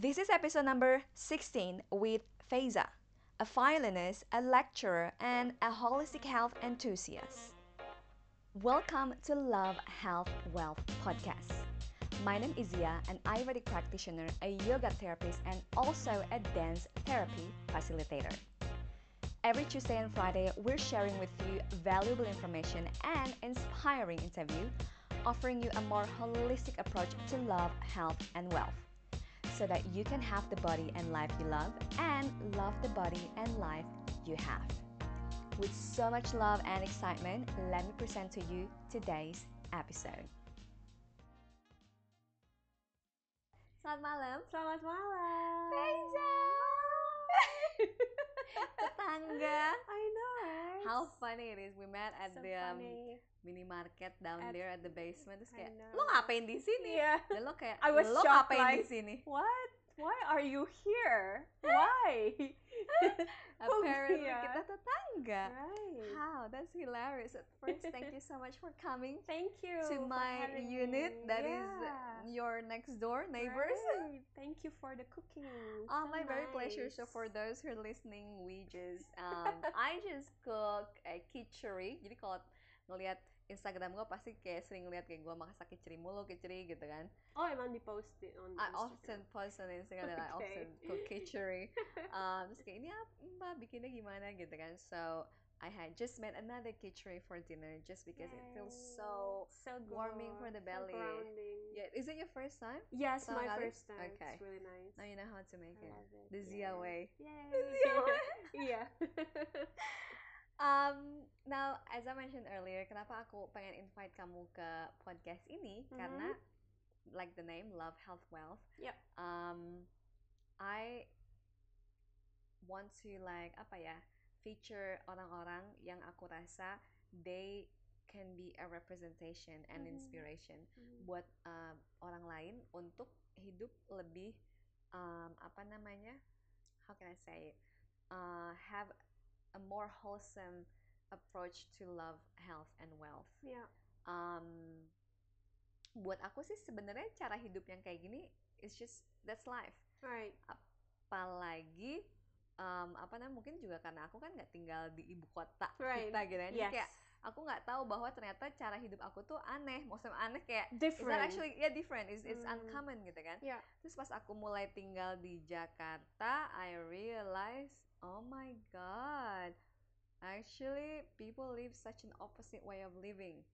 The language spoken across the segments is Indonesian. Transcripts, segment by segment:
This is episode number 16 with Faiza, a violinist, a lecturer, and a holistic health enthusiast. Welcome to Love, Health, Wealth podcast. My name is Zia, an Ayurvedic practitioner, a yoga therapist, and also a dance therapy facilitator. Every Tuesday and Friday, we're sharing with you valuable information and inspiring interview, offering you a more holistic approach to love, health, and wealth so that you can have the body and life you love and love the body and life you have. With so much love and excitement, let me present to you today's episode. Selamat malam, Selamat malam. Faiza. Tetangga. I know. Right? How funny it is. We met at so the um, funny. mini market down At- there at the basement. Terus kayak, lo ngapain di sini? Yeah. Dan lo kayak, I was lo shocked, ngapain di like, sini? What? Why are you here? Why? Apparently yeah. kita tetangga. right. How? That's hilarious. At first, thank you so much for coming Thank you to my unit me. that is Yeah. your next door neighbors. Right. Thank you for the cooking. Oh, So my very pleasure. So nice. for those who are listening, we just um, I just cook a kitchery. Jadi kalau ngelihat Instagram gue pasti kayak sering ngeliat kayak gue masak kitchery mulu, kitchery gitu kan. Oh, emang di post it on I Instagram. often post on Instagram that I Okay. often cook kitchery. um, terus kayak ini apa mbak bikinnya gimana gitu kan. So I had just made another kitchery for dinner just because it feels so so warming for good, the belly. So yeah. Is it your first time? Yes, Pertama my first time. Okay. It's really nice. Now you know how to make it. I love it. The Zia yeah. way. Yay. The Zia way. yeah. Um, now as I mentioned earlier, kenapa aku pengen invite kamu ke podcast ini Mhm. karena like the name Love Health Wealth. Yep. Um, I want to like apa ya feature orang-orang yang aku rasa they can be a representation and Mhm. inspiration Mhm. buat um, orang lain untuk hidup lebih um, apa namanya how can I say it uh, have a more wholesome approach to love health and wealth Yeah. um, buat aku sih sebenarnya cara hidup yang kayak gini is just that's life Right. apalagi um, apa namanya mungkin juga karena aku kan nggak tinggal di ibu kota Right. kita gitu kan Jadi Yes. kayak aku nggak tahu bahwa ternyata cara hidup aku tuh aneh maksudnya aneh kayak It's Different. not actually yeah different. It's it's Hmm. uncommon gitu kan. Yeah. Terus pas aku mulai tinggal di Jakarta, I realize, oh my god, actually people live such an opposite way of living.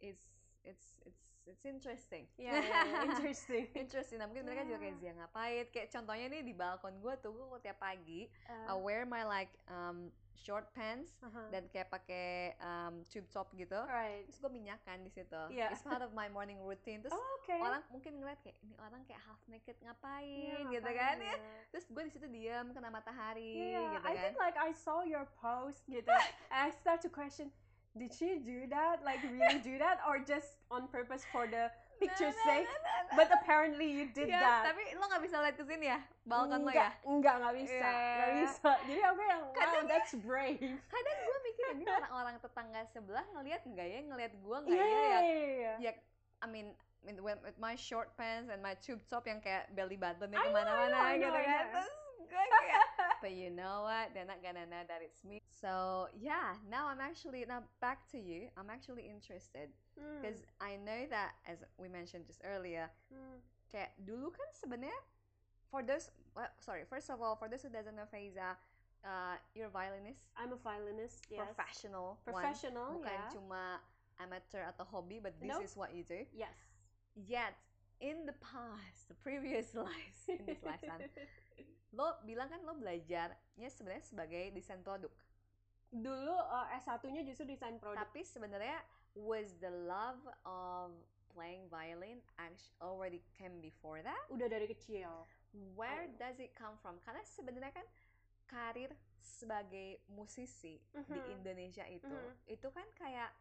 It's it's it's it's interesting. Yeah, yeah, yeah. Interesting. interesting. Nah, mungkin mereka juga kayak Yeah. Zia ngapain? Kayak contohnya nih di balkon gue tuh, gue tiap pagi I Uh, wear my like um, short pants uh-huh. dan kayak pakai um, tube top gitu. right. Terus gue minyakan di situ. Iya. It's part of my morning routine. Terus Oh, okay. orang mungkin ngeliat kayak ini orang kayak half naked ngapain Iya, gitu ngapain kan ya. Terus gue di situ diam kena matahari Yeah, gitu I kan. think like I saw your post gitu. and I start to question, did she do that? Like really do that, or just on purpose for the picture's Nah, nah, nah, nah, nah. But apparently you did Ya, that. tapi lo nggak bisa lihat ke sini ya, balkon lo ya. Enggak, enggak, enggak bisa, enggak Yeah. bisa. Jadi aku yang wow, Kadang- that's brave. Kadang gue mikir ini orang-orang tetangga sebelah ngelihat nggak ya, ngelihat gue nggak Yeah, ya ya. yeah, Ya, I mean, with, my short pants and my tube top yang kayak belly I ke mana-mana gitu kan. Terus but you know what? They're not gonna know that it's me. So yeah, now I'm actually now back to you. I'm actually interested Hmm, because I know that as we mentioned just earlier, hmm. kayak dulu kan sebenarnya for those well, sorry first of all for those who doesn't know Faiza, uh, you're a violinist, I'm a violinist, yes. professional, one. Professional, bukan yeah. cuma amateur atau hobi, but this Nope. is what you do. Yes. Yet in the past, the previous lives, in this lifetime, lo bilang kan lo belajarnya sebenarnya sebagai desain produk. Dulu uh, S1-nya justru desain produk. Tapi sebenarnya was the love of playing violin actually already came before that? Udah dari kecil. Where Oh. does it come from? Karena sebenarnya kan karir sebagai musisi di Mhm. Indonesia itu Mhm. itu kan kayak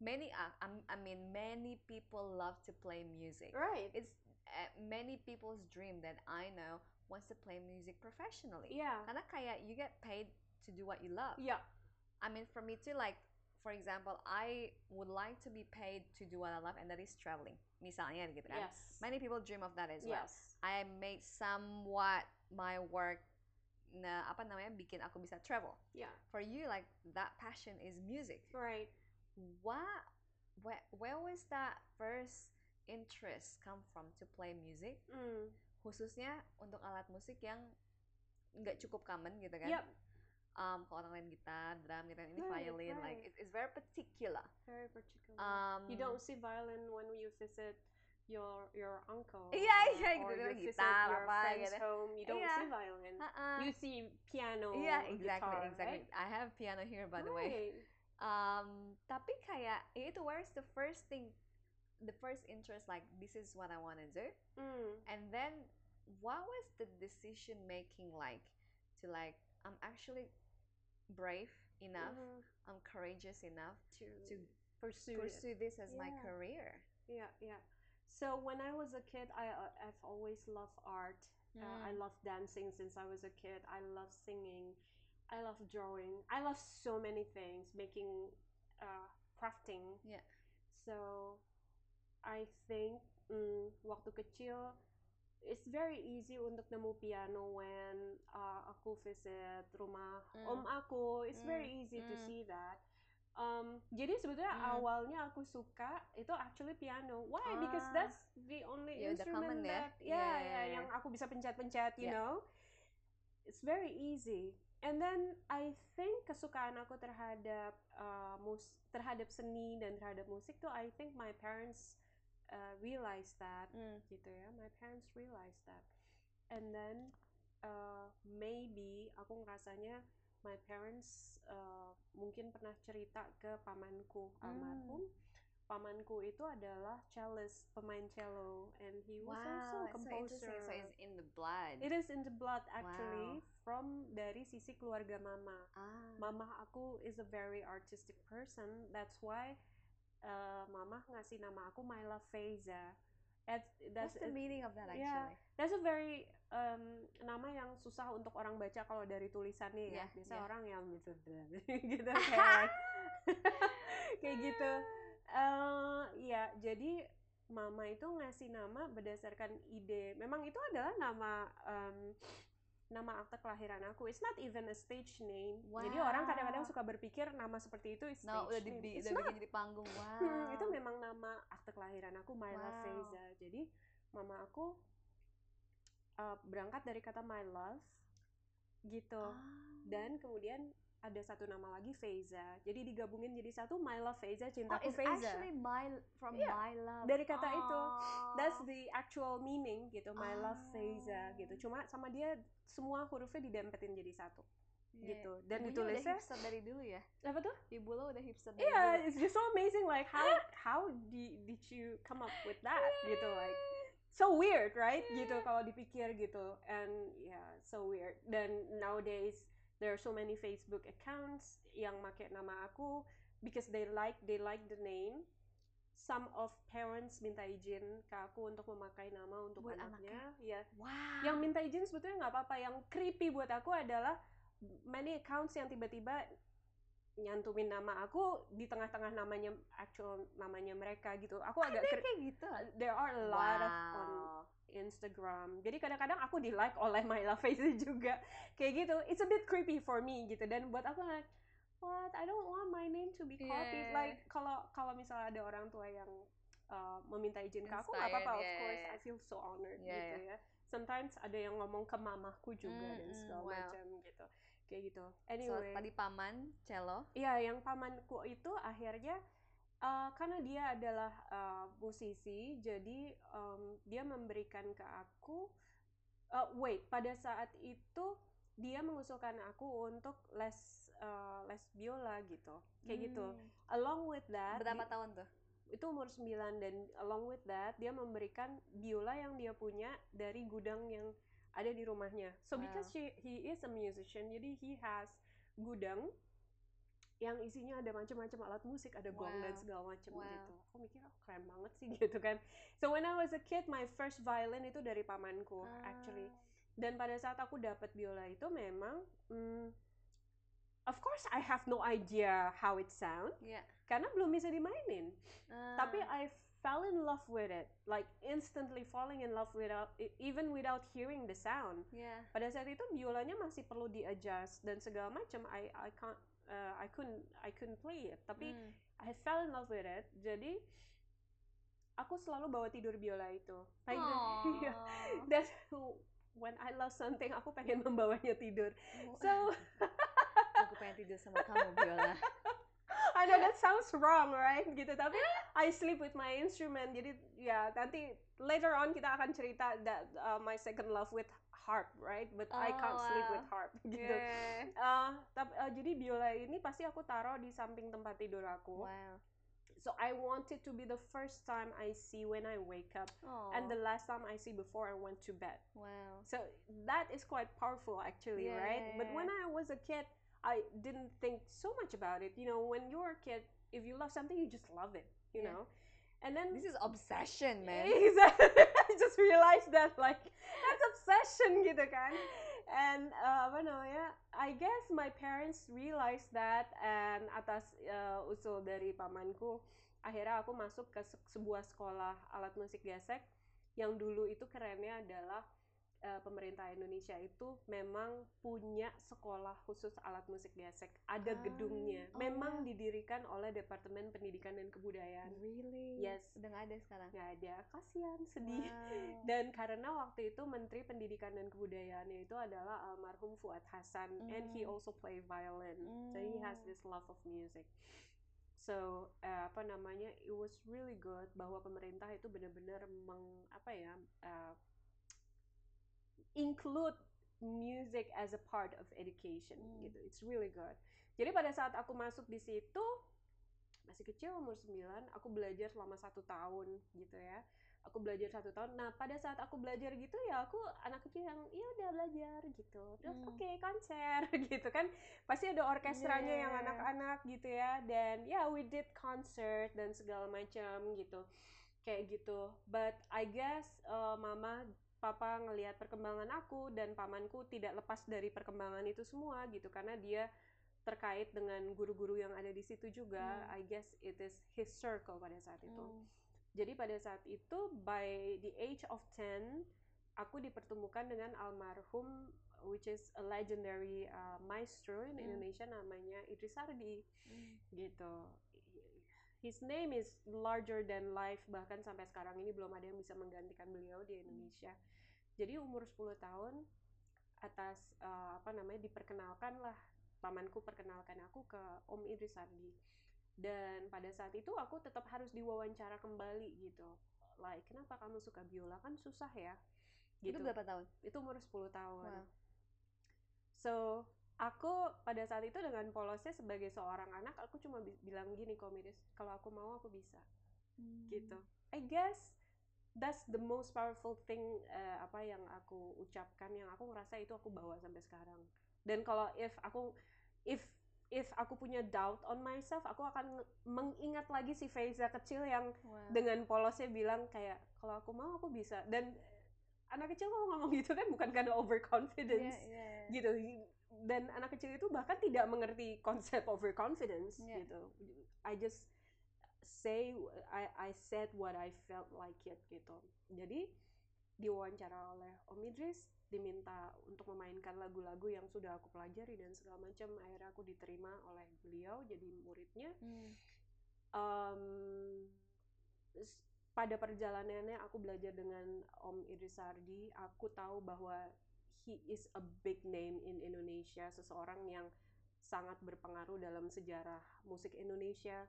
many uh, I'm- I mean many people love to play music. Right. It's uh, many people's dream that I know wants to play music professionally. Yeah. Karena kayak you get paid to do what you love. Yeah. I mean, for me too, like for example, I would like to be paid to do what I love, and that is traveling. misalnya gitu kan. Yes. Many people dream of that as well. Yes. I made somewhat my work nah apa namanya bikin aku bisa travel. Yeah. For you like that passion is music. Right. What where, where was that first interest come from to play music? Mm. Khususnya untuk alat musik yang nggak cukup common gitu kan. Yep. Um, kalau orang lain gitar, drum gitu kan, ini Right, violin, like right. it, it's very particular. Very particular. Um, you don't see violin when you visit your your uncle. Iya, iya, gitu, you visit gitar, your apa gitu. home. You don't Iya. see violin. uh-uh. You see piano. Iya, exactly, guitar, exactly. Right? I have piano here by the way. Um, tapi kayak itu where's the first thing, the first interest like this is what I want to do, Mm. and then what was the decision making like to like I'm actually brave enough, Mhm. I'm courageous enough To, to pursue, it. pursue this as my career. Yeah, yeah. So when I was a kid, I uh, I've always loved art. Uh, I Mm. love dancing since I was a kid. I love singing. I love drawing. I love so many things, making, uh, crafting. Yeah. So, I think mm, waktu kecil, it's very easy untuk nemu piano when uh, aku visit rumah Mm. om aku. It's very Mm, easy to mm. see that. Um, jadi sebetulnya Mm. awalnya aku suka itu actually piano. Why? Because Ah. that's the only Ya, udah instrument common ya. that, Iya, yeah, iya, yeah, iya. yang aku bisa pencet-pencet, you Yeah. know. It's very easy. And then I think kesukaan aku terhadap uh, mus terhadap seni dan terhadap musik tuh I think my parents uh, realize that Mm. gitu ya. My parents realize that. And then uh, maybe aku ngerasanya my parents uh, mungkin pernah cerita ke pamanku Hmm. almarhum. Pamanku itu adalah cellist, pemain cello, and he was also a it's so composer. So it's in the blood. It is in the blood actually Wow. From dari sisi keluarga mama. ah. Mama aku is a very artistic person. That's why uh, mama ngasih nama aku Myla Feza. That's, that's, What's the meaning of that yeah. actually? that's a very um, nama yang susah untuk orang baca kalau dari tulisannya ya. Yeah, Biasa yeah. orang yang gitu gitu kayak kayak gitu. Eh, ya, jadi mama itu ngasih nama berdasarkan ide. Memang itu adalah nama em, nama akte kelahiran aku. It's not even a stage name. Jadi orang kadang-kadang Wow. suka berpikir nama seperti itu is stage Nah, udah name. It's udah bikin di panggung. Wow. Hmm, itu memang nama akte kelahiran aku Myla Wow. Feza. Jadi mama aku uh, berangkat dari kata my love gitu. Ah. Dan kemudian ada satu nama lagi Feza. Jadi digabungin jadi satu My Love Feza, Oh, cintaku it's Feza. actually my from Iya, my love. dari kata itu. That's Oh. the actual meaning gitu, My Love Feza Oh. gitu. Cuma sama dia semua hurufnya didempetin jadi satu Iya. gitu. Dan Ibunya udah ditulisnya hipster dari dulu ya. apa tuh? Ibu lo udah hipster dari Iya, dulu. it's just so amazing like how how di, did you come up with that gitu like so weird right gitu kalau dipikir gitu and yeah so weird dan nowadays there are so many Facebook accounts yang make nama aku because they like they like the name. Some of parents minta izin ke aku untuk memakai nama untuk Buat anaknya ya. Wow. yang minta izin sebetulnya nggak apa-apa. Yang creepy buat aku adalah many accounts yang tiba-tiba nyantumin nama aku di tengah-tengah namanya actual namanya mereka gitu. Aku agak ada kayak gitu. there are a lot of on Wow. Instagram. Jadi kadang-kadang aku di like oleh Myla Face juga. Kayak gitu. It's a bit creepy for me gitu. Dan buat aku like what? I don't want my name to be copied. Yeah. like kalau kalau misalnya ada orang tua yang uh, meminta izin ke aku nggak apa-apa. Inspired, of yeah, course yeah. I feel so honored Yeah, gitu ya. Sometimes ada yang ngomong ke mamaku juga dan Mm, mm, segala wow. macam gitu kayak gitu So, anyway tadi paman cello. Iya, yang pamanku itu akhirnya uh, karena dia adalah uh, musisi, jadi um, dia memberikan ke aku. uh, wait, pada saat itu dia mengusulkan aku untuk les uh, les biola gitu, kayak gitu. Hmm. Along with that, Berapa di- tahun tuh? itu umur 9 dan along with that dia memberikan biola yang dia punya dari gudang yang ada di rumahnya. So because Wow. she, he is a musician, jadi he has gudang yang isinya ada macam-macam alat musik, ada gong dan segala macam Wow. gitu. Aku mikir oh keren banget sih gitu kan. So when I was a kid, my first violin itu dari pamanku actually. Ah. Dan pada saat aku dapat biola itu memang, hmm, of course I have no idea how it sound Iya. karena belum bisa dimainin. Ah. Tapi I fell in love with it like instantly falling in love without e- even without hearing the sound Yeah. pada saat itu biolanya masih perlu di adjust dan segala macam I I can't uh, I couldn't I couldn't play it tapi Hmm. I fell in love with it jadi aku selalu bawa tidur biola itu like iya. That's when I love something aku pengen membawanya tidur so aku pengen tidur sama kamu Biola. I know that sounds wrong, right? Gitu. Tapi I sleep with my instrument. Jadi ya nanti later on kita akan cerita that uh, my second love with harp, right? But I Oh, can't sleep wow. with harp. Gitu. Yeah. Uh, tapi uh, jadi biola ini pasti aku taruh di samping tempat tidur aku. Wow. So I want it to be the first time I see when I wake up Oh. and the last time I see before I went to bed. wow. So that is quite powerful actually, Yeah, right? yeah, But when I was a kid, I didn't think so much about it. You know, when you're a kid, if you love something, you just love it, you Yeah. know? And then This is obsession, man. Exactly. I just realized that like that's obsession gitu kan. And uh, apa namanya? I guess my parents realized that and atas uh, usul dari pamanku, akhirnya aku masuk ke se- sebuah sekolah alat musik gesek yang dulu itu kerennya adalah uh, pemerintah Indonesia itu memang punya sekolah khusus alat musik gesek, ada Ah, gedungnya. oh, Memang wow. didirikan oleh Departemen Pendidikan dan Kebudayaan. Really? Yes. Udah nggak ada sekarang. Nggak ada, kasihan, sedih. Wow. Dan karena waktu itu Menteri Pendidikan dan Kebudayaannya itu adalah almarhum Fuad Hasan, and he Mm. also play violin, so he has Mm. this love of music. So eh, apa namanya, it was really good bahwa pemerintah itu benar-benar meng apa ya eh, include music as a part of education Mm. gitu. It's really good. Jadi pada saat aku masuk di situ masih kecil umur 9 aku belajar selama satu tahun gitu ya aku belajar satu tahun nah pada saat aku belajar gitu ya aku anak kecil yang iya udah belajar gitu terus Hmm. oke konser gitu kan pasti ada orkestranya yang Yeah. anak-anak gitu ya dan ya we did concert dan segala macam gitu kayak gitu but I guess uh, mama papa ngelihat perkembangan aku dan pamanku tidak lepas dari perkembangan itu semua gitu karena dia terkait dengan guru-guru yang ada di situ juga Hmm. I guess it is his circle pada saat itu Hmm. jadi pada saat itu by the age of 10 aku dipertemukan dengan almarhum which is a legendary uh, maestro in Hmm. Indonesia namanya Idris Sardi Hmm. gitu his name is larger than life bahkan sampai sekarang ini belum ada yang bisa menggantikan beliau di Indonesia. Jadi umur 10 tahun atas uh, apa namanya diperkenalkan lah pamanku perkenalkan aku ke Om Idris Sardi. Dan pada saat itu aku tetap harus diwawancara kembali gitu. Like kenapa kamu suka biola? Kan susah ya. Itu gitu. berapa tahun? itu umur 10 tahun. Wow. So, aku pada saat itu dengan polosnya sebagai seorang anak, aku cuma bi- bilang gini komidis, kalau aku mau aku bisa, gitu. I guess that's the most powerful thing eh, apa yang aku ucapkan, yang aku ngerasa itu aku bawa sampai sekarang. Dan kalau if aku if if aku punya doubt on myself, aku akan mengingat lagi si Faiza kecil yang Wow. dengan polosnya bilang kayak kalau aku mau aku bisa. Dan anak kecil kalau ngomong gitu kan bukan karena overconfidence Iya, iya. gitu dan anak kecil itu bahkan tidak mengerti konsep overconfidence Yeah. gitu I just say I I said what I felt like it gitu jadi diwawancara oleh Om Idris diminta untuk memainkan lagu-lagu yang sudah aku pelajari dan segala macam akhirnya aku diterima oleh beliau jadi muridnya Hmm. um, pada perjalanannya aku belajar dengan Om Idris Sardi, aku tahu bahwa he is a big name in Indonesia, seseorang yang sangat berpengaruh dalam sejarah musik Indonesia.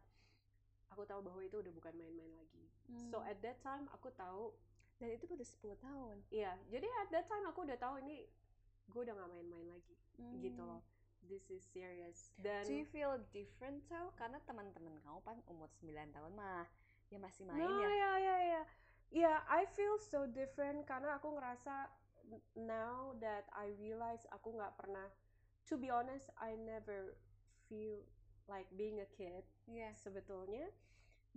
Aku tahu bahwa itu udah bukan main-main lagi. So Hmm. at that time aku tahu, Dan itu udah 10 tahun. iya, jadi at that time aku udah tahu ini gue udah gak main-main lagi, gitu Hmm. loh. This is serious. Dan Do you feel different tau? Karena teman-teman kamu kan umur 9 tahun mah ya masih main No, ya. ya, ya, ya. Yeah, I feel so different karena aku ngerasa now that I realize aku nggak pernah. To be honest, I never feel like being a kid Iya. sebetulnya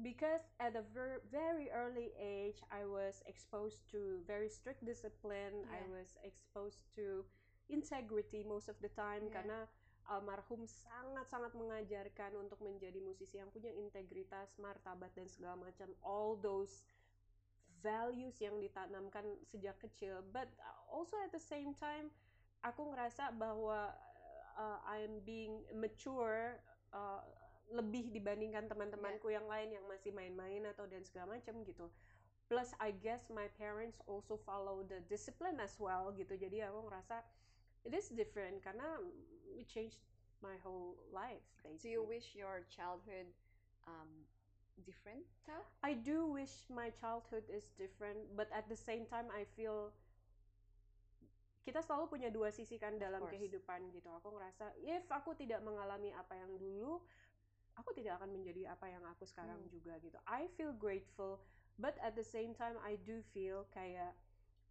because at a ver- very early age I was exposed to very strict discipline. I Yeah. was exposed to integrity most of the time Yeah. karena almarhum sangat-sangat mengajarkan untuk menjadi musisi yang punya integritas, martabat dan segala macam all those values yang ditanamkan sejak kecil. But also at the same time aku ngerasa bahwa uh, I'm being mature uh, lebih dibandingkan teman-temanku yang lain yang masih main-main atau dan segala macam gitu. Plus I guess my parents also follow the discipline as well gitu. Jadi aku ngerasa it is different karena we changed my whole life do you wish your childhood um, different tau? I do wish my childhood is different, but at the same time I feel kita selalu punya dua sisi kan dalam kehidupan gitu. Aku ngerasa if aku tidak mengalami apa yang dulu, aku tidak akan menjadi apa yang aku sekarang hmm. juga gitu. I feel grateful, but at the same time I do feel kayak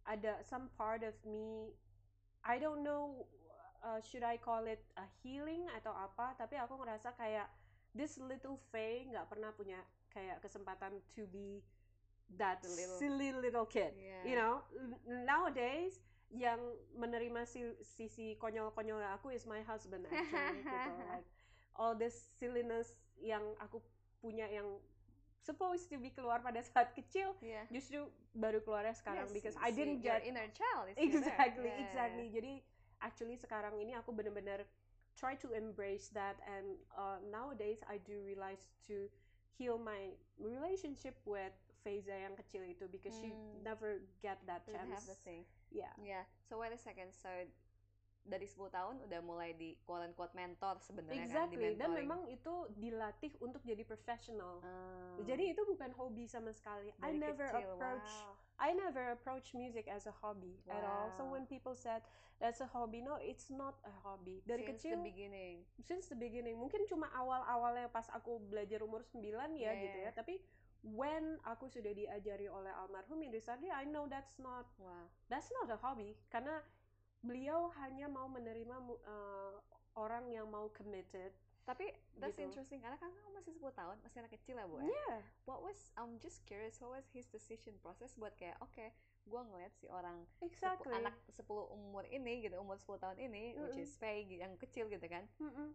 ada some part of me I don't know uh, should I call it a healing atau apa, tapi aku ngerasa kayak this little Faye nggak pernah punya kayak kesempatan to be that little, silly little kid yeah. you know nowadays yang menerima si, sisi konyol-konyol aku is my husband actually gitu like all this silliness yang aku punya yang supposed to be keluar pada saat kecil yeah. justru baru keluarnya sekarang yes, because I didn't get inner child is exactly yeah. exactly jadi actually sekarang ini aku benar-benar try to embrace that and uh, nowadays I do realize to heal my relationship with Faiza yang kecil itu because mm. she hmm. never get that Didn't chance. have the thing. Yeah. Yeah. So wait a second. So dari 10 tahun udah mulai di quote unquote mentor sebenarnya exactly. kan di dan memang itu dilatih untuk jadi professional. Hmm. Jadi itu bukan hobi sama sekali. Dari I never kecil, approach wow. I never approach music as a hobby wow. at all. So when people said that's a hobby, no, it's not a hobby. Dari since kecil the beginning. Since the beginning. Mungkin cuma awal-awalnya pas aku belajar umur 9 ya yeah. gitu ya, tapi when aku sudah diajari oleh almarhum Indrisardi, I know that's not wow. that's not a hobby karena beliau hanya mau menerima uh, orang yang mau committed tapi that's gitu. interesting karena kan kamu masih 10 tahun masih anak kecil ya bu ya yeah. what was I'm just curious what was his decision process buat kayak oke okay, gue ngeliat si orang exactly. sepu, anak 10 umur ini gitu umur 10 tahun ini mm -mm. which is Faye yang kecil gitu kan mm -mm.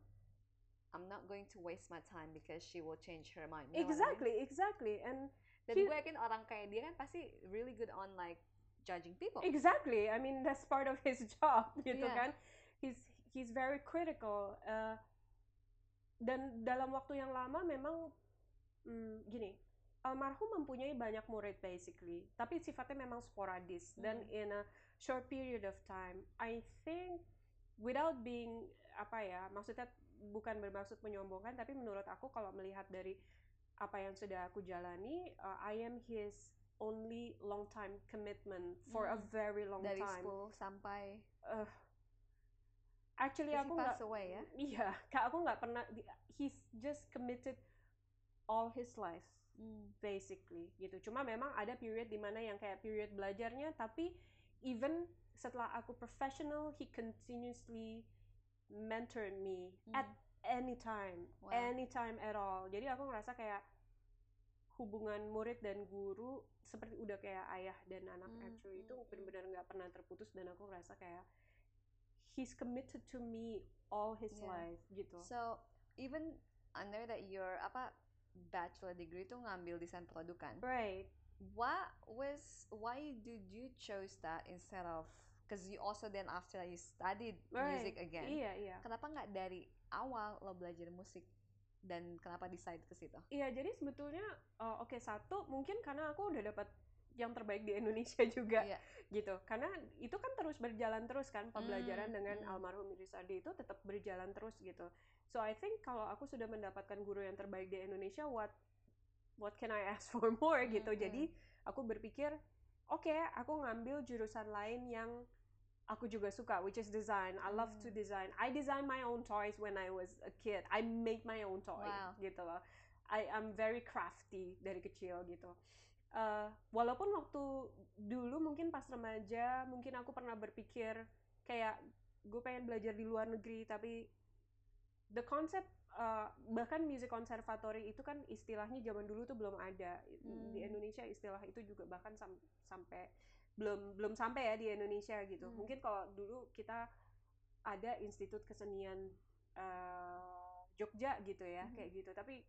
I'm not going to waste my time because she will change her mind. You exactly, I mean? exactly. And dan he, gue yakin orang kayak dia kan pasti really good on like judging people. Exactly. I mean that's part of his job gitu yeah. kan. He's he's very critical. Uh, dan dalam waktu yang lama memang hmm, gini almarhum mempunyai banyak murid basically tapi sifatnya memang sporadis mm. dan in a short period of time I think without being apa ya maksudnya bukan bermaksud menyombongkan tapi menurut aku kalau melihat dari apa yang sudah aku jalani uh, I am his only long time commitment for hmm. a very long Dari time. Dari 10 sampai uh, actually aku nggak ya. Iya, kak aku nggak pernah he's just committed all his life. Hmm. basically gitu. Cuma memang ada period di mana yang kayak period belajarnya, tapi even setelah aku professional, he continuously mentor me hmm. at any time, wow. anytime at all. Jadi aku ngerasa kayak hubungan murid dan guru seperti udah kayak ayah dan anak hmm. actually itu hmm, hmm. benar-benar nggak pernah terputus dan aku ngerasa kayak he's committed to me all his yeah. life gitu. So even I know that your apa bachelor degree itu ngambil desain produk kan? Right. What was why did you chose that instead of because you also then after you studied right. music again. Iya, iya. Kenapa nggak dari awal lo belajar musik dan kenapa decide ke situ? Iya, jadi sebetulnya uh, oke okay, satu mungkin karena aku udah dapat yang terbaik di Indonesia juga iya. gitu. Karena itu kan terus berjalan terus kan pembelajaran hmm, dengan hmm. almarhum Irisadi itu tetap berjalan terus gitu. So I think kalau aku sudah mendapatkan guru yang terbaik di Indonesia what what can I ask for more hmm, gitu. Hmm. Jadi aku berpikir oke, okay, aku ngambil jurusan lain yang aku juga suka which is design I love to hmm. design I design my own toys when I was a kid I make my own toy wow. gitu loh I am very crafty dari kecil gitu uh, walaupun waktu dulu mungkin pas remaja mungkin aku pernah berpikir kayak gue pengen belajar di luar negeri tapi the concept uh, bahkan music conservatory itu kan istilahnya zaman dulu tuh belum ada hmm. di Indonesia istilah itu juga bahkan sam sampai belum belum sampai ya di Indonesia gitu. Hmm. Mungkin kalau dulu kita ada institut kesenian uh, Jogja gitu ya Mhm. kayak gitu tapi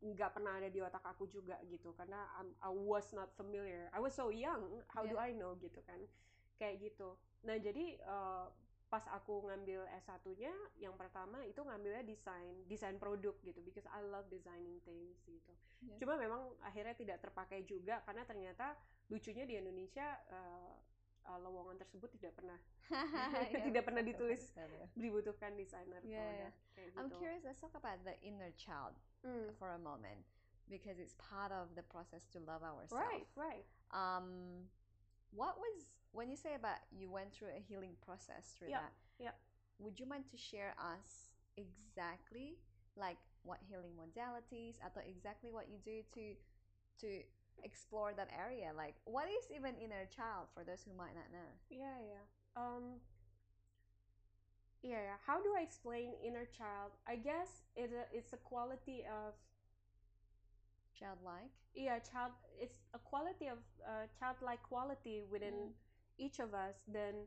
nggak pernah ada di otak aku juga gitu karena I'm- I was not familiar I was so young how do Yeah. I know gitu kan kayak gitu nah jadi uh, pas aku ngambil S1-nya yang pertama itu ngambilnya desain desain produk gitu because I love designing things gitu Yeah. cuma memang akhirnya tidak terpakai juga karena ternyata lucunya di Indonesia uh, uh, lowongan tersebut tidak pernah Yeah, Tidak pernah betul, ditulis. betul, betul. dibutuhkan desainer Yeah, produk kayak gitu. I'm curious. Let's talk about the inner child Hmm. for a moment because it's part of the process to love ourselves. Right, right. Um, what was when you say about you went through a healing process through Yeah, that? yeah. Would you mind to share us exactly like what healing modalities atau exactly what you do to to explore that area? Like what is even inner child for those who might not know? Yeah, yeah. Um, yeah. How do I explain inner child? I guess it's a, it's a quality of Childlike. yeah, child. It's a quality of uh, childlike quality within Mm. each of us. Dan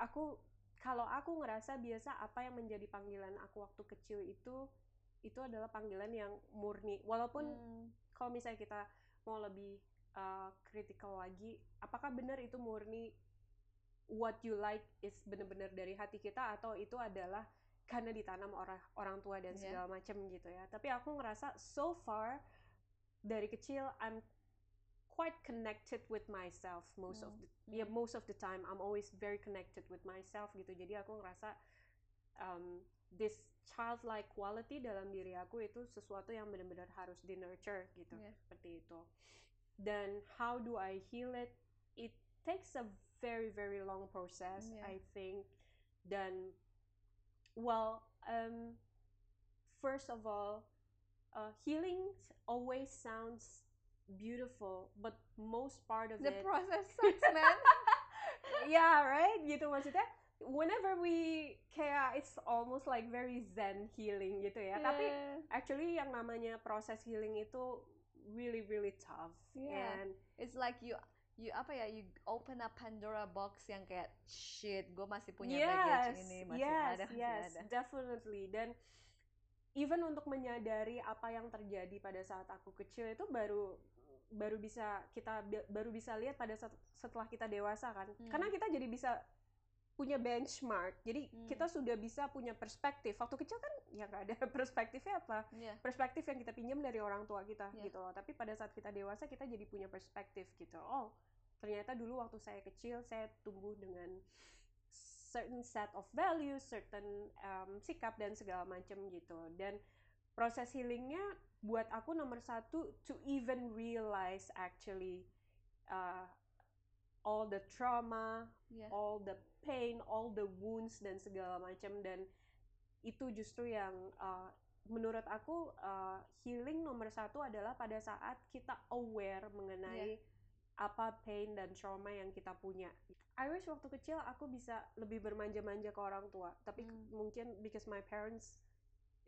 aku kalau aku ngerasa biasa apa yang menjadi panggilan aku waktu kecil itu itu adalah panggilan yang murni. Walaupun Mm. kalau misalnya kita mau lebih uh, critical lagi, apakah benar itu murni what you like is benar-benar dari hati kita atau itu adalah karena ditanam orang orang tua dan Yeah. segala macam gitu ya. Tapi aku ngerasa so far dari kecil I'm quite connected with myself most of Mm, the yeah most of the time I'm always very connected with myself gitu. Jadi aku ngerasa um, this childlike quality dalam diri aku itu sesuatu yang benar-benar harus di nurture gitu Yeah. seperti itu. Dan how do I heal it? It takes a very very long process Yeah. I think. then well, um, first of all, uh, healing always sounds beautiful, but most part of The it process sucks, man. yeah, right? Gitu maksudnya whenever we kayak it's almost like very zen healing gitu ya. Tapi Yeah. actually yang namanya proses healing itu really really tough. Yeah. And It's like you you apa ya you open up Pandora box yang kayak shit gue masih punya baggage ini masih yes, ada masih yes, ada definitely. Dan even untuk menyadari apa yang terjadi pada saat aku kecil itu baru baru bisa kita baru bisa lihat pada saat setelah kita dewasa kan. Hmm. Karena kita jadi bisa punya benchmark. Jadi Hmm. kita sudah bisa punya perspektif. Waktu kecil kan ya nggak ada perspektifnya apa. Iya. Perspektif yang kita pinjam dari orang tua kita Yeah. gitu loh. Tapi pada saat kita dewasa kita jadi punya perspektif gitu. Oh, ternyata dulu waktu saya kecil saya tumbuh dengan certain set of values, certain um, sikap dan segala macam gitu. Dan proses healingnya buat aku nomor satu to even realize actually uh, all the trauma, Iya. all the pain, all the wounds dan segala macam dan itu justru yang uh, menurut aku uh, healing nomor satu adalah pada saat kita aware mengenai apa pain dan trauma yang kita punya. I wish waktu kecil aku bisa lebih bermanja-manja ke orang tua, tapi Hmm. mungkin because my parents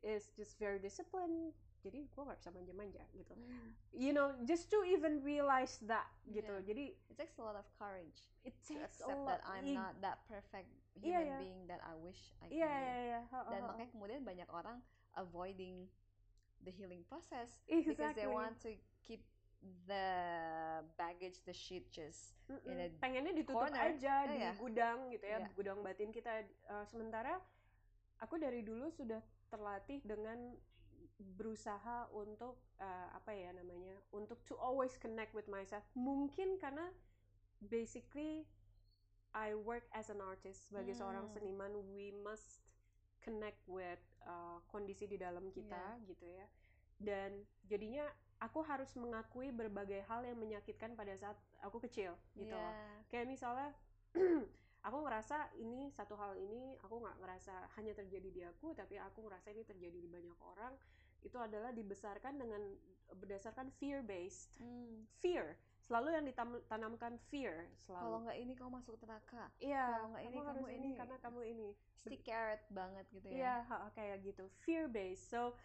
is just very disciplined, jadi gue nggak bisa manja-manja gitu. Mm. You know, just to even realize that gitu. Yeah. Jadi It takes a lot of courage it to takes a accept lot. that I'm not that perfect human iya. being that I wish I Iya can be. iya. Ha, ha, Dan ha. makanya kemudian banyak orang avoiding the healing process because they Exactly. want to keep the baggage, the shit just Mm-mm. in a pengennya ditutup corner. aja Oh, di iya. gudang gitu ya Iya. gudang batin kita Uh, sementara aku dari dulu sudah terlatih dengan berusaha untuk uh, apa ya namanya untuk to always connect with myself mungkin karena basically I work as an artist sebagai seorang Hmm. seniman we must connect with uh, kondisi di dalam kita Iya. gitu ya dan jadinya aku harus mengakui berbagai hal yang menyakitkan pada saat aku kecil gitu loh Yeah. kayak misalnya aku ngerasa ini satu hal ini aku nggak ngerasa hanya terjadi di aku tapi aku ngerasa ini terjadi di banyak orang itu adalah dibesarkan dengan berdasarkan fear based Hmm. fear selalu yang ditanamkan fear Kalau selalu nggak ini kamu masuk neraka. iya kalau nggak ini, kamu kamu ini ini. karena kamu ini Stick carrot banget gitu ya. Iya, kayak gitu. Fear based. So,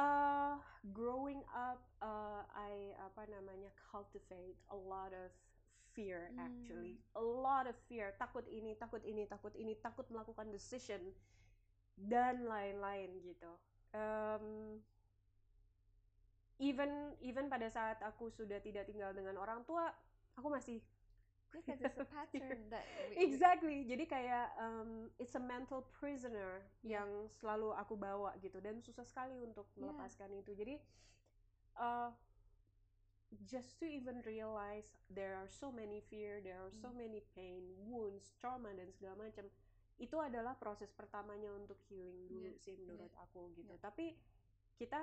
uh, growing up, uh, I apa namanya cultivate a lot of fear actually, a lot of fear. Takut ini, takut ini, takut ini, takut melakukan decision dan lain-lain gitu. Um, even even pada saat aku sudah tidak tinggal dengan orang tua, aku masih because it's a pattern that we, exactly. Jadi kayak um, it's a mental prisoner yang selalu aku bawa gitu dan susah sekali untuk Yeah. melepaskan itu. Jadi uh, just to even realize there are so many fear, there are so Hmm. many pain, wounds, trauma dan segala macam. Itu adalah proses pertamanya untuk healing dulu Yeah. sih menurut aku gitu. Yeah. Tapi kita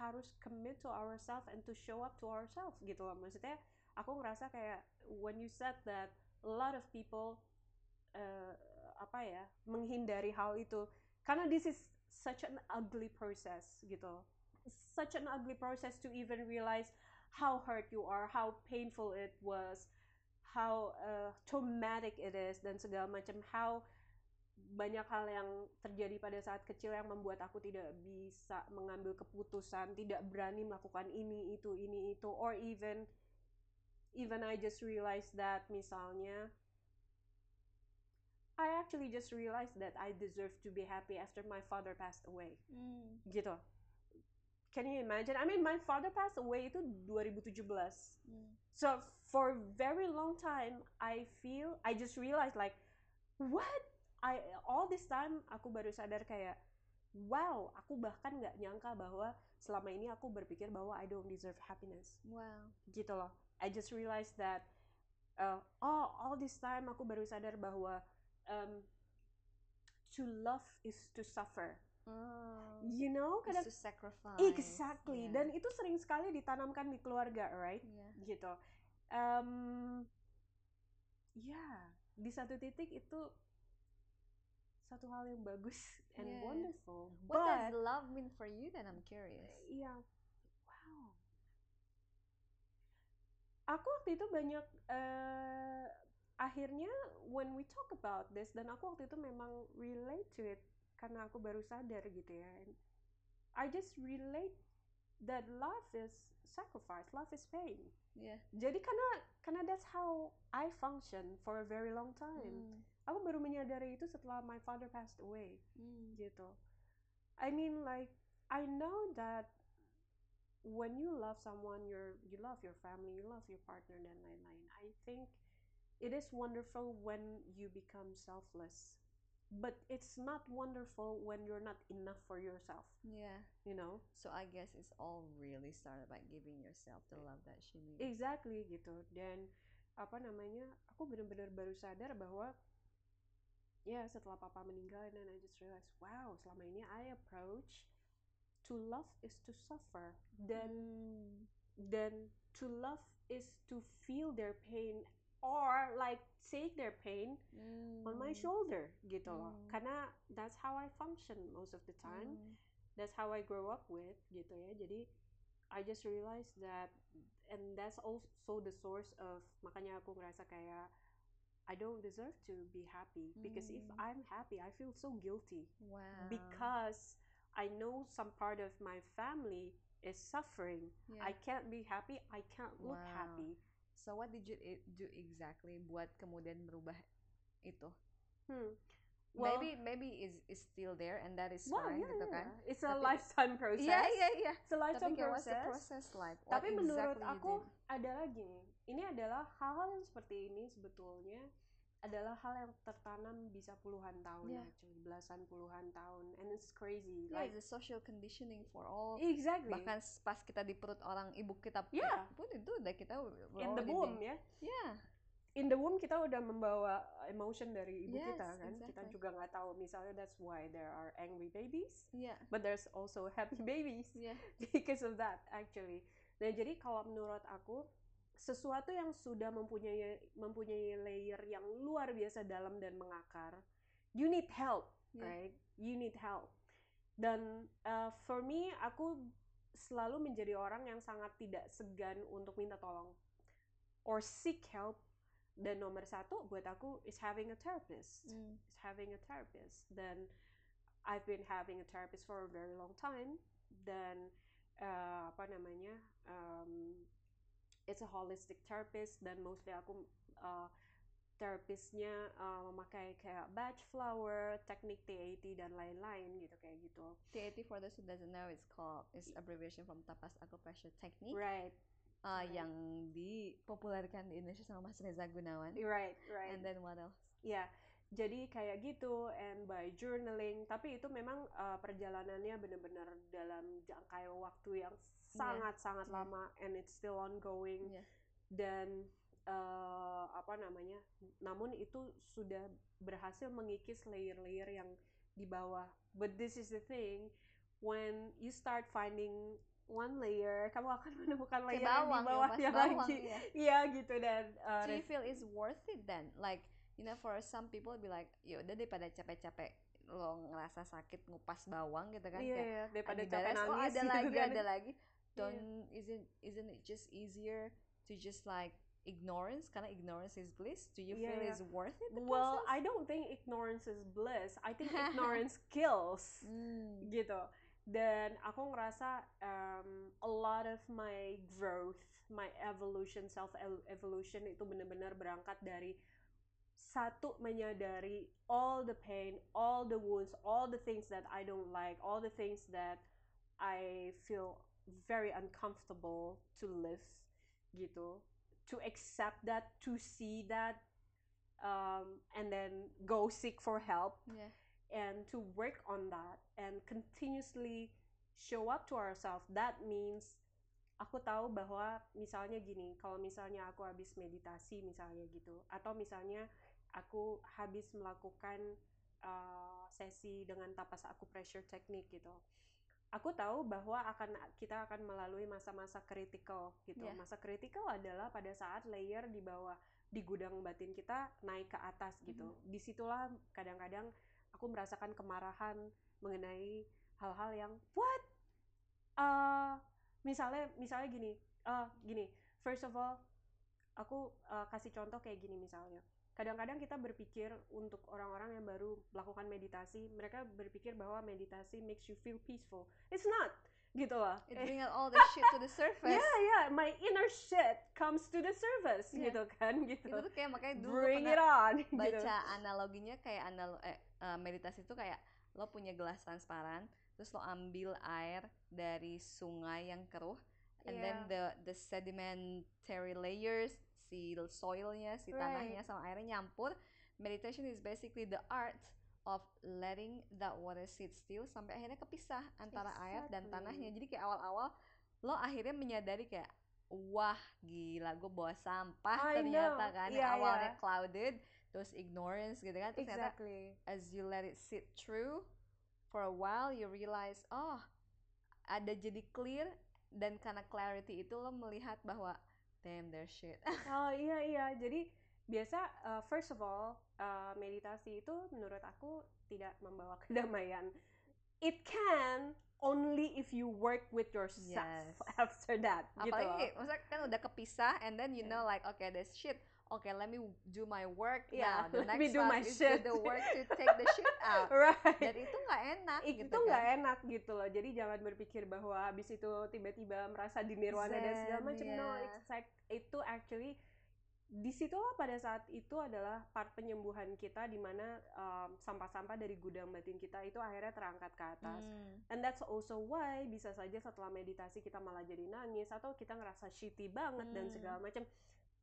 harus commit to ourselves and to show up to ourselves gitu loh. Maksudnya aku ngerasa kayak when you said that a lot of people uh, apa ya menghindari hal itu karena this is such an ugly process gitu such an ugly process to even realize how hurt you are how painful it was how uh, traumatic it is dan segala macam how banyak hal yang terjadi pada saat kecil yang membuat aku tidak bisa mengambil keputusan, tidak berani melakukan ini itu ini itu or even even I just realized that misalnya I actually just realized that I deserve to be happy after my father passed away. Mm. Gitu. Can you imagine? I mean, my father passed away itu 2017. Mm. So for very long time, I feel I just realized like, what? I all this time aku baru sadar kayak, wow, aku bahkan nggak nyangka bahwa selama ini aku berpikir bahwa I don't deserve happiness Wow. gitu loh. I just realized that uh, oh all this time aku baru sadar bahwa um, to love is to suffer. Oh. You know, kadang to sacrifice. exactly. Yeah. Dan itu sering sekali ditanamkan di keluarga, right? yeah. Gitu. Um, ya, di satu titik itu satu hal yang bagus and Yeah. wonderful. What But does love mean for you? Then I'm curious. Iya. Wow. Aku waktu itu banyak eh, akhirnya when we talk about this dan aku waktu itu memang relate to it karena aku baru sadar gitu ya. And I just relate that love is sacrifice, love is pain. Yeah. Jadi karena karena that's how I function for a very long time. Mm. Aku baru menyadari itu setelah my father passed away Mm. gitu. I mean like I know that when you love someone, you're you love your family, you love your partner dan lain-lain. I think it is wonderful when you become selfless. But it's not wonderful when you're not enough for yourself, Yeah. you know? So I guess it's all really started by giving yourself the love that she needs. Exactly gitu. Dan apa namanya? Aku benar-benar baru sadar bahwa ya setelah papa meninggal and then I just realized, wow, selama ini I approach to love is to suffer. Dan Mm. then to love is to feel their pain or like take their pain on my Mm. shoulder gitu loh. Mm. Karena that's how I function most of the time. Mm. That's how I grow up with gitu ya. Jadi I just realized that and that's also the source of makanya aku ngerasa kayak I don't deserve to be happy because if Mm. I'm happy I feel so guilty Wow. because I know some part of my family is suffering. Yeah. I can't be happy. I can't look Wow. happy. So what did you do exactly buat kemudian merubah itu? Hmm. Well, maybe maybe is is still there and that is well, fine yeah, gitu yeah. kan? It's a Tapi- lifetime process. Iya iya iya. It's a Tapi lifetime kayak what's the process. process like? What Tapi exactly you aku ada lagi nih. Ini adalah hal-hal yang seperti ini sebetulnya adalah hal yang tertanam bisa puluhan tahun, Yeah. actually belasan puluhan tahun, and it's crazy. Yeah, like it's a social conditioning for all. exactly. Bahkan pas kita di perut orang ibu kita Yeah. pun itu udah kita in the womb ya. Yeah. in the womb kita udah membawa emotion dari ibu Yes, kita kan kita exactly. juga nggak tahu misalnya that's why there are angry babies Yeah. but there's also happy babies Yeah. because of that actually nah jadi kalau menurut aku sesuatu yang sudah mempunyai mempunyai layer yang luar biasa dalam dan mengakar you need help Yeah. right? You need help. Dan uh, for me aku selalu menjadi orang yang sangat tidak segan untuk minta tolong or seek help. Dan nomor satu buat aku is having a therapist. Mm. is having a therapist. Dan I've been having a therapist for a very long time. Dan uh, apa namanya um, it's a holistic therapist dan mostly aku uh, terapisnya uh, memakai kayak batch flower, teknik TAT dan lain-lain gitu kayak gitu. TAT for those who doesn't know it's called it's abbreviation from tapas acupressure technique. Right. Uh, Right. yang dipopulerkan di Indonesia sama Mas Reza Gunawan. Right, right. And then what else? Ya, jadi kayak gitu and by journaling, tapi itu memang uh, perjalanannya benar-benar dalam jangka waktu yang sangat-sangat Iya. lama and it's still ongoing Iya. dan uh, apa namanya? Namun itu sudah berhasil mengikis layer-layer yang di bawah. But this is the thing, when you start finding one layer, kamu akan menemukan layer yang bawang, di bawahnya ya, bawang, lagi. iya. Iya gitu dan uh, Do you feel it's worth it then? Like, you know, for some people be like, ya udah daripada capek-capek lo ngerasa sakit ngupas bawang gitu kan iya, kayak iya, daripada "Ah, capek diberes, nangis oh ada gitu lagi kan. ada lagi don't isn't isn't it just easier to just like ignorance karena ignorance is bliss do you Iya, feel iya. it's worth it Well, process? I don't think ignorance is bliss. I think ignorance kills. Hmm. Gitu. Dan aku ngerasa um, a lot of my growth, my evolution, self evolution itu benar-benar berangkat dari satu menyadari all the pain, all the wounds, all the things that I don't like, all the things that I feel very uncomfortable to live gitu. To accept that, to see that, um, and then go seek for help. Yeah. And to work on that and continuously show up to ourselves that means aku tahu bahwa misalnya gini kalau misalnya aku habis meditasi misalnya gitu atau misalnya aku habis melakukan uh, sesi dengan tapas acupressure technique gitu aku tahu bahwa akan kita akan melalui masa-masa kritikal gitu. Yeah. masa kritikal adalah pada saat layer di bawah di gudang batin kita naik ke atas gitu. Di situlah kadang-kadang aku merasakan kemarahan mengenai hal-hal yang what? Uh, misalnya misalnya gini uh, gini. First of all aku uh, kasih contoh kayak gini misalnya kadang-kadang kita berpikir untuk orang-orang yang baru melakukan meditasi mereka berpikir bahwa meditasi makes you feel peaceful. It's not gitu loh. It Eh, bring out all the shit to the surface. Yeah yeah my inner shit comes to the surface Yeah. gitu kan gitu. Itu tuh kayak makanya dulu bring it on gitu. baca analoginya kayak analo eh, eh, meditasi itu kayak lo punya gelas transparan terus lo ambil air dari sungai yang keruh and then the the sedimentary layers si soilnya si tanahnya sama airnya nyampur. Meditation is basically the art of letting that water sit still sampai akhirnya kepisah antara air dan Exactly. tanahnya. Jadi kayak awal-awal lo akhirnya menyadari kayak wah gila gue bawa sampah I ternyata know. kan. Iya, yang awalnya iya. clouded terus ignorance gitu kan. Terus ternyata exactly. as you let it sit through for a while you realize oh ada jadi clear. Dan karena clarity itu lo melihat bahwa damn there's shit Oh iya iya, jadi biasa uh, first of all uh, meditasi itu menurut aku tidak membawa kedamaian. It can only if you work with yourself Yes. after that. gitu apalagi maksudnya kan udah kepisah and then you Yeah. know like okay there's shit okay let me do my work Yeah, now the let next me do my is shit. do the work to take the shit out right. dan itu nggak enak itu gitu nggak kan enak gitu loh. Jadi jangan berpikir bahwa habis itu tiba-tiba merasa di nirwana dan segala Zen, macam. No, yeah. it's like- itu actually di situlah pada saat itu adalah part penyembuhan kita di mana um, sampah-sampah dari gudang batin kita itu akhirnya terangkat ke atas. Hmm. And that's also why bisa saja setelah meditasi kita malah jadi nangis atau kita ngerasa shitty banget dan Hmm. segala macam.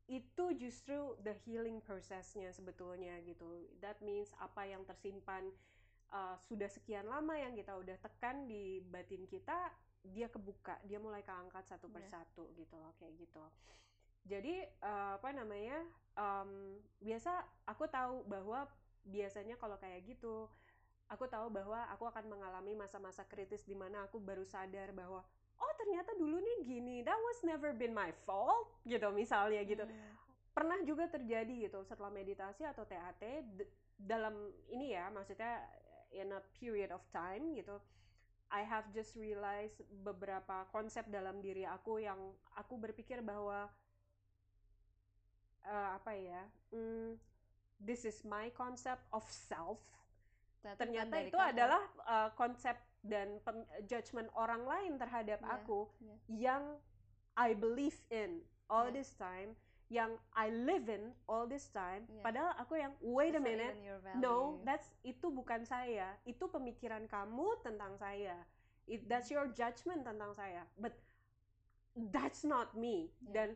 Itu justru the healing processnya sebetulnya gitu. That means apa yang tersimpan uh, sudah sekian lama yang kita udah tekan di batin kita, dia kebuka, dia mulai keangkat satu Iya. persatu gitu loh, kayak gitu. Jadi uh, apa namanya? um, biasa aku tahu bahwa biasanya kalau kayak gitu aku tahu bahwa aku akan mengalami masa-masa kritis di mana aku baru sadar bahwa oh ternyata dulu nih gini that was never been my fault gitu misalnya gitu Hmm. pernah juga terjadi gitu setelah meditasi atau TAT dalam ini ya maksudnya in a period of time gitu I have just realized beberapa konsep dalam diri aku yang aku berpikir bahwa eh, apa ya hmm, this is my concept of self bukan ternyata itu kamu. adalah uh, konsep dan judgment orang lain terhadap Iya, aku iya. yang I believe in all Iya. this time yang I live in all this time Yeah. padahal aku yang wait a minute no that's itu bukan saya itu pemikiran kamu tentang saya It, that's your judgment tentang saya but that's not me Yeah. dan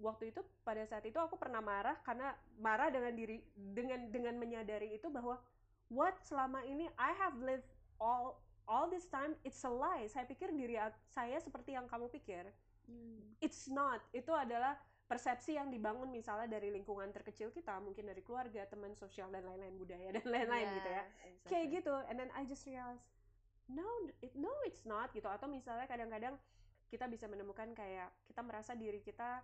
waktu itu pada saat itu aku pernah marah karena marah dengan diri dengan dengan menyadari itu bahwa what selama ini I have lived all all this time it's a lie saya pikir diri saya seperti yang kamu pikir Hmm. it's not itu adalah persepsi yang dibangun misalnya dari lingkungan terkecil kita mungkin dari keluarga teman sosial dan lain-lain budaya dan lain-lain Yeah, gitu ya exactly. kayak gitu and then I just realize no it, no it's not gitu atau misalnya kadang-kadang kita bisa menemukan kayak kita merasa diri kita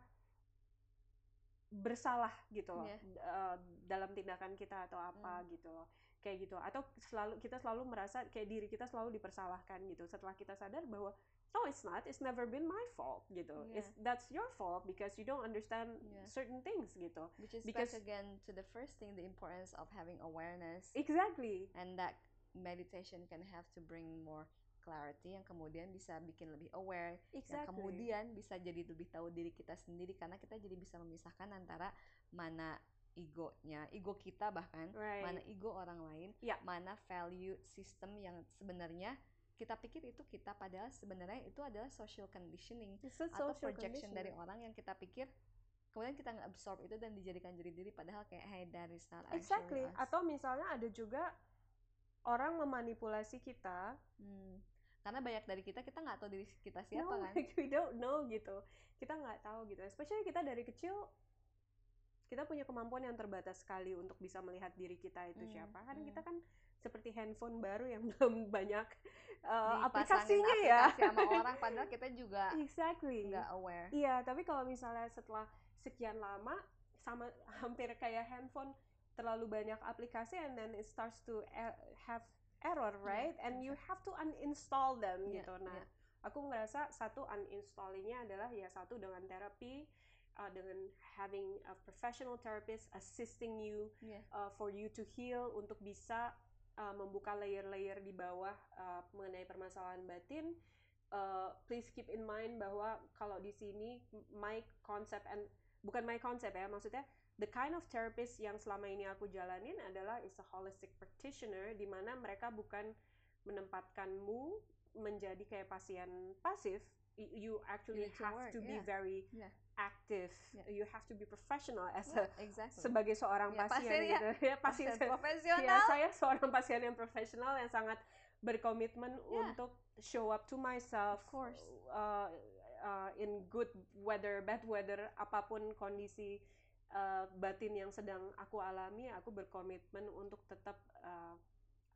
bersalah gitu loh Yeah. eh, dalam tindakan kita atau apa Hmm. gitu loh kayak gitu. Atau selalu kita selalu merasa kayak diri kita selalu dipersalahkan gitu. Setelah kita sadar bahwa no it's not. It's never been my fault gitu. Yeah. it's that's your fault because you don't understand Yeah. certain things gitu. Which is because- back again to the first thing, the importance of having awareness, exactly. And that meditation can have to bring more clarity, yang kemudian bisa bikin lebih aware, yang exactly. kemudian bisa jadi lebih tahu diri kita sendiri. Karena kita jadi bisa memisahkan antara mana egonya, ego kita bahkan, right mana ego orang lain, Ya. mana value system yang sebenarnya kita pikir itu kita padahal sebenarnya itu adalah social conditioning a atau social projection dari conditioning. orang yang kita pikir kemudian kita nggak absorb itu dan dijadikan diri diri padahal kayak hey that is not Exactly. us. Atau misalnya ada juga orang memanipulasi kita. Hmm. karena banyak dari kita kita nggak tahu diri kita siapa no, kan like we don't know gitu. Kita nggak tahu gitu. Especially kita dari kecil kita punya kemampuan yang terbatas sekali untuk bisa melihat diri kita itu Hmm, siapa. Karena hmm. kita kan seperti handphone baru yang belum banyak uh, aplikasinya ya. aplikasi sama orang padahal kita juga exactly. nggak aware Iya, tapi kalau misalnya setelah sekian lama sama hampir kayak handphone terlalu banyak aplikasi and then it starts to e- have error, right? and you have to uninstall them Iya, gitu. Nah, iya. aku ngerasa satu uninstalling-nya adalah ya satu dengan terapi uh, dengan having a professional therapist assisting you Iya. uh, for you to heal untuk bisa uh, membuka layer-layer di bawah uh, mengenai permasalahan batin. Uh, please keep in mind bahwa kalau di sini my concept and bukan my concept ya maksudnya the kind of therapist yang selama ini aku jalanin adalah is a holistic practitioner di mana mereka bukan menempatkanmu menjadi kayak pasien pasif you actually to have work, to be yeah. very Yeah. active Yeah. you have to be professional as Yeah, a exactly sebagai seorang Ya, pasien, pasien ya. gitu ya pasien Pasien profesional ya saya seorang pasien yang profesional yang sangat berkomitmen Yeah. untuk show up to myself Of course. uh, uh, in good weather bad weather apa pun kondisi uh, batin yang sedang aku alami aku berkomitmen untuk tetap uh,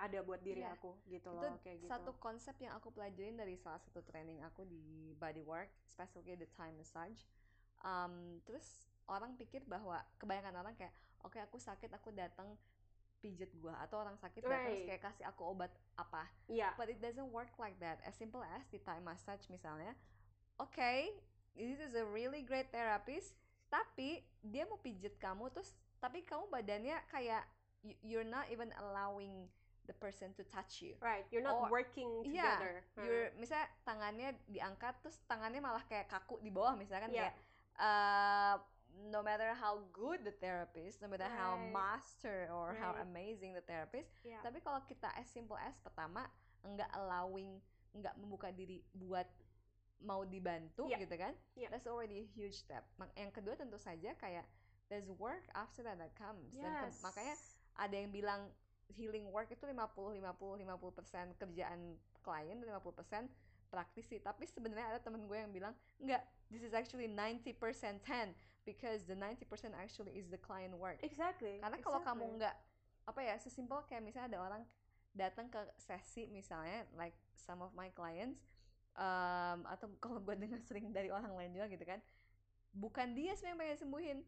ada buat diri Yeah. aku gitu itu loh kayak gitu satu konsep yang aku pelajarin dari salah satu training aku di bodywork, especially the Thai massage. Um, terus orang pikir bahwa kebanyakan orang kayak, oke aku sakit aku datang pijet gua atau orang sakit datang terus Right. kayak kasih aku obat apa. Iya But it doesn't work like that. As simple as di Thai massage misalnya, oke, this is a really great therapist, tapi dia mau pijet kamu terus, tapi kamu badannya kayak you- you're not even allowing the person to touch you. right you're not Or- working together You're, misalnya tangannya diangkat terus tangannya malah kayak kaku di bawah misalkan Iya. kayak uh, no matter how good the therapist, no matter how Right. master or how Right. amazing the therapist, Iya. tapi kalau kita as simple as pertama enggak allowing, enggak membuka diri buat mau dibantu Iya. gitu kan, Iya. that's already a huge step. Yang kedua tentu saja kayak there's work after that that comes. Dan Yes. makanya ada yang bilang healing work itu 50 50 50% kerjaan klien dan 50% praktisi. Tapi sebenarnya ada temen gue yang bilang, "Enggak, this is actually 90% 10 because the 90% actually is the client work." exactly Karena kalau kamu exactly. nggak apa ya, sesimpel kayak misalnya ada orang datang ke sesi misalnya like some of my clients um, atau kalau gue dengar sering dari orang lain juga gitu kan bukan dia sebenarnya yang pengen sembuhin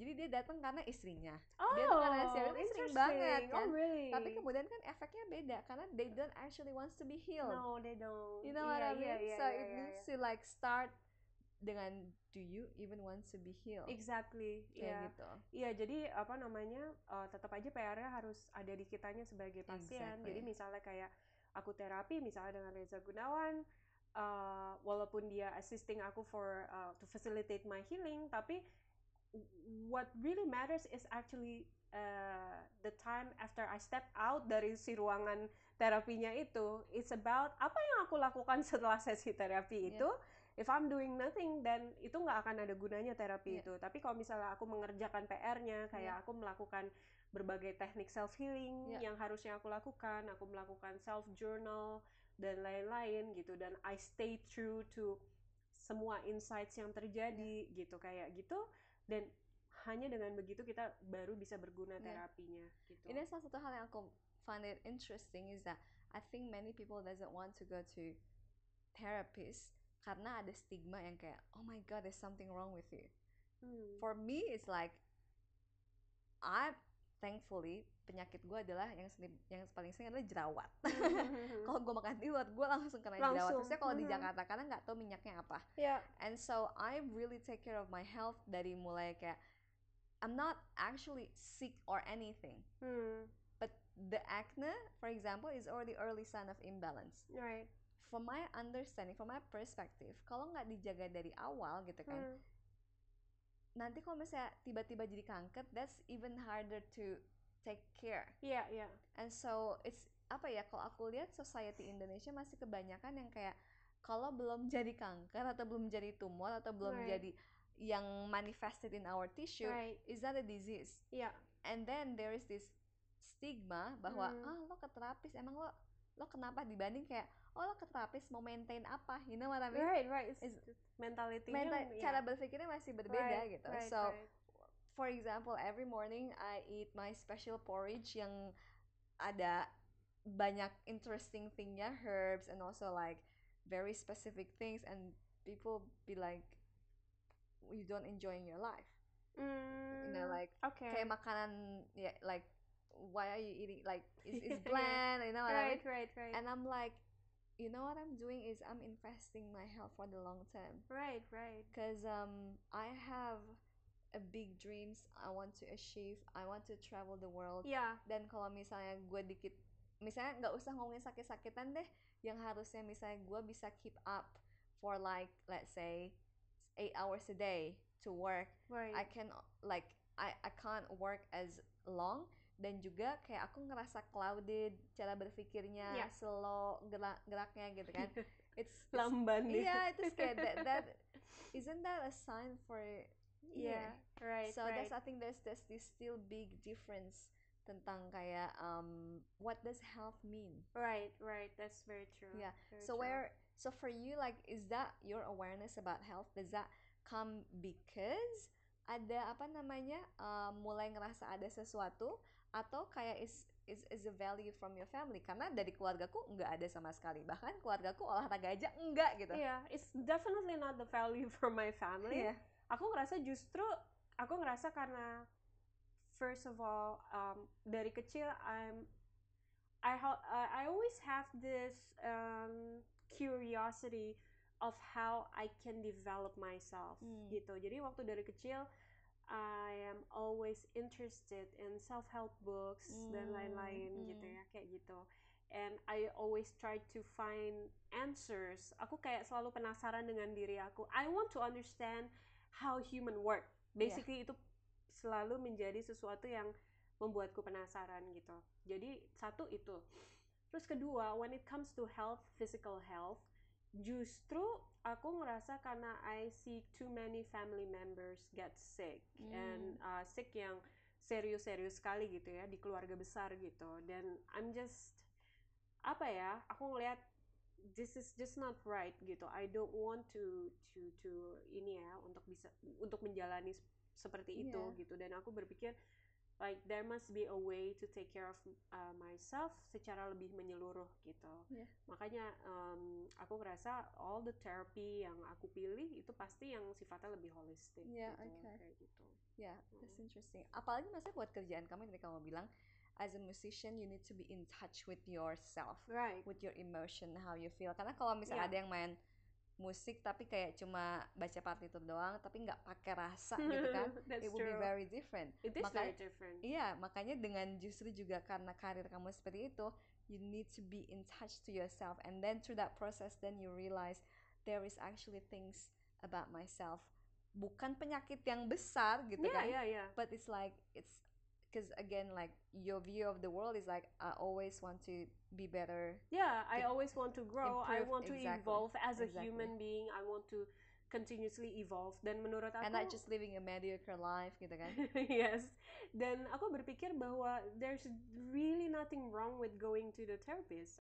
jadi dia datang karena istrinya oh, dia tuh karena siapa itu sering banget interesting. kan. oh, really? tapi kemudian kan efeknya beda karena they don't actually wants to be healed no they don't you know what Iya, I mean iya, iya, so iya, it iya, needs iya. to like start dengan do you even want to be healed exactly kayak iya gitu Iya, jadi apa namanya uh, tetap aja PR-nya harus ada di kitanya sebagai pasien. Exactly. Jadi misalnya kayak aku terapi misalnya dengan Reza Gunawan, uh, walaupun dia assisting aku for uh, to facilitate my healing, tapi what really matters is actually uh, the time after I step out dari si ruangan terapinya itu it's about apa yang aku lakukan setelah sesi terapi Yeah. itu if I'm doing nothing dan itu nggak akan ada gunanya terapi Yeah. itu tapi kalau misalnya aku mengerjakan PR-nya kayak Yeah. aku melakukan berbagai teknik self healing Yeah. yang harusnya aku lakukan aku melakukan self journal dan lain-lain gitu dan I stay true to semua insights yang terjadi gitu kayak gitu dan hanya dengan begitu kita baru bisa berguna Yeah. terapinya gitu. Ini salah satu hal yang aku find it interesting is that I think many people doesn't want to go to therapist karena ada stigma yang kayak oh my god there's something wrong with you. Hmm. For me it's like I thankfully penyakit gue adalah yang seni- yang paling sering adalah jerawat. kalau gue makan di luar gue langsung kena jerawat. Langsung, Terusnya kalau di mhm. Jakarta karena nggak tahu minyaknya apa. ya, And so I really take care of my health dari mulai kayak I'm not actually sick or anything. hmm. But the acne, for example, is already early sign of imbalance. right. From my understanding, from my perspective, kalau nggak dijaga dari awal gitu kan, Hmm. nanti kalau misalnya tiba-tiba jadi kanker, that's even harder to take care. Iya, iya. And so it's apa ya? Kalau aku lihat society Indonesia masih kebanyakan yang kayak kalau belum jadi kanker atau belum jadi tumor atau belum Right. jadi yang manifested in our tissue, Right. is that a disease? Iya. and then there is this stigma bahwa Hmm. ah lo ke terapis emang lo lo kenapa dibanding kayak oh lo ke terapis mau maintain apa you know what I mean Right, right. It's Is- mentality Mental- cara berpikirnya masih berbeda gitu so for example every morning I eat my special porridge yang ada banyak interesting thingnya herbs and also like very specific things and people be like you don't enjoying your life you know like Hmm, okay. kayak makanan ya like why are you eating like it's, it's Yeah. bland you know what I right, mean right, right. and I'm like you know what I'm doing is I'm investing my health for the long term right, right. because um I have a big dreams I want to achieve I want to travel the world Iya. dan kalau misalnya gue dikit misalnya nggak usah ngomongin sakit-sakitan deh yang harusnya misalnya gue bisa keep up for like let's say eight hours a day to work Right. I can like I I can't work as long dan juga kayak aku ngerasa clouded cara berpikirnya Yeah. slow gerak geraknya gitu kan it's, it's lamban iya itu kayak that, that isn't that a sign for Yeah, right, so right. that's I think there's there's this still big difference tentang kayak um what does health mean Right, right. That's very true. Yeah. very so true. where so for you like is that your awareness about health does that come because ada apa namanya uh, mulai ngerasa ada sesuatu atau kayak is is is a value from your family karena dari keluargaku nggak ada sama sekali bahkan keluargaku olahraga aja enggak gitu Yeah, it's definitely not the value for my family. Iya. Aku ngerasa justru aku ngerasa karena first of all um, dari kecil I'm I uh, I always have this um, curiosity of how I can develop myself Hmm. gitu. Jadi waktu dari kecil I am always interested in self help books dan Hmm, lain-lain gitu hmm. ya kayak gitu. And I always try to find answers. Aku kayak selalu penasaran dengan diri aku. I want to understand how human work. Iya. Basically itu selalu menjadi sesuatu yang membuatku penasaran gitu. Jadi satu itu. Terus kedua, when it comes to health, physical health, justru aku ngerasa karena I see too many family members get sick and uh, sick yang serius-serius sekali gitu ya di keluarga besar gitu. Dan I'm just apa ya? Aku ngelihat this is just not right gitu. I don't want to to to ini ya untuk bisa untuk menjalani seperti itu Iya. gitu. Dan aku berpikir like there must be a way to take care of uh, myself secara lebih menyeluruh gitu. Iya. Makanya um, aku ngerasa all the therapy yang aku pilih itu pasti yang sifatnya lebih holistik Iya, gitu, oke. kayak gitu. Ya, that's interesting. Apalagi maksudnya buat kerjaan kamu yang tadi kamu bilang, as a musician you need to be in touch with yourself, Right. with your emotion, how you feel. Karena kalau misalnya Yeah. ada yang main musik tapi kayak cuma baca partitur doang, tapi nggak pakai rasa gitu kan, That's it will be very different. It is Makanya- very different. Iya, makanya dengan justru juga karena karir kamu seperti itu, you need to be in touch to yourself, and then through that process, then you realize there is actually things about myself bukan penyakit yang besar gitu yeah kan yeah yeah but it's like it's because again like your view of the world is like I always want to be better. Yeah i always want to grow. I improve, want to exactly, evolve as a human being. I want to continuously evolve. Dan menurut aku and not just living a mediocre life gitu kan? Yes. Dan aku berpikir bahwa there's really nothing wrong with going to the therapist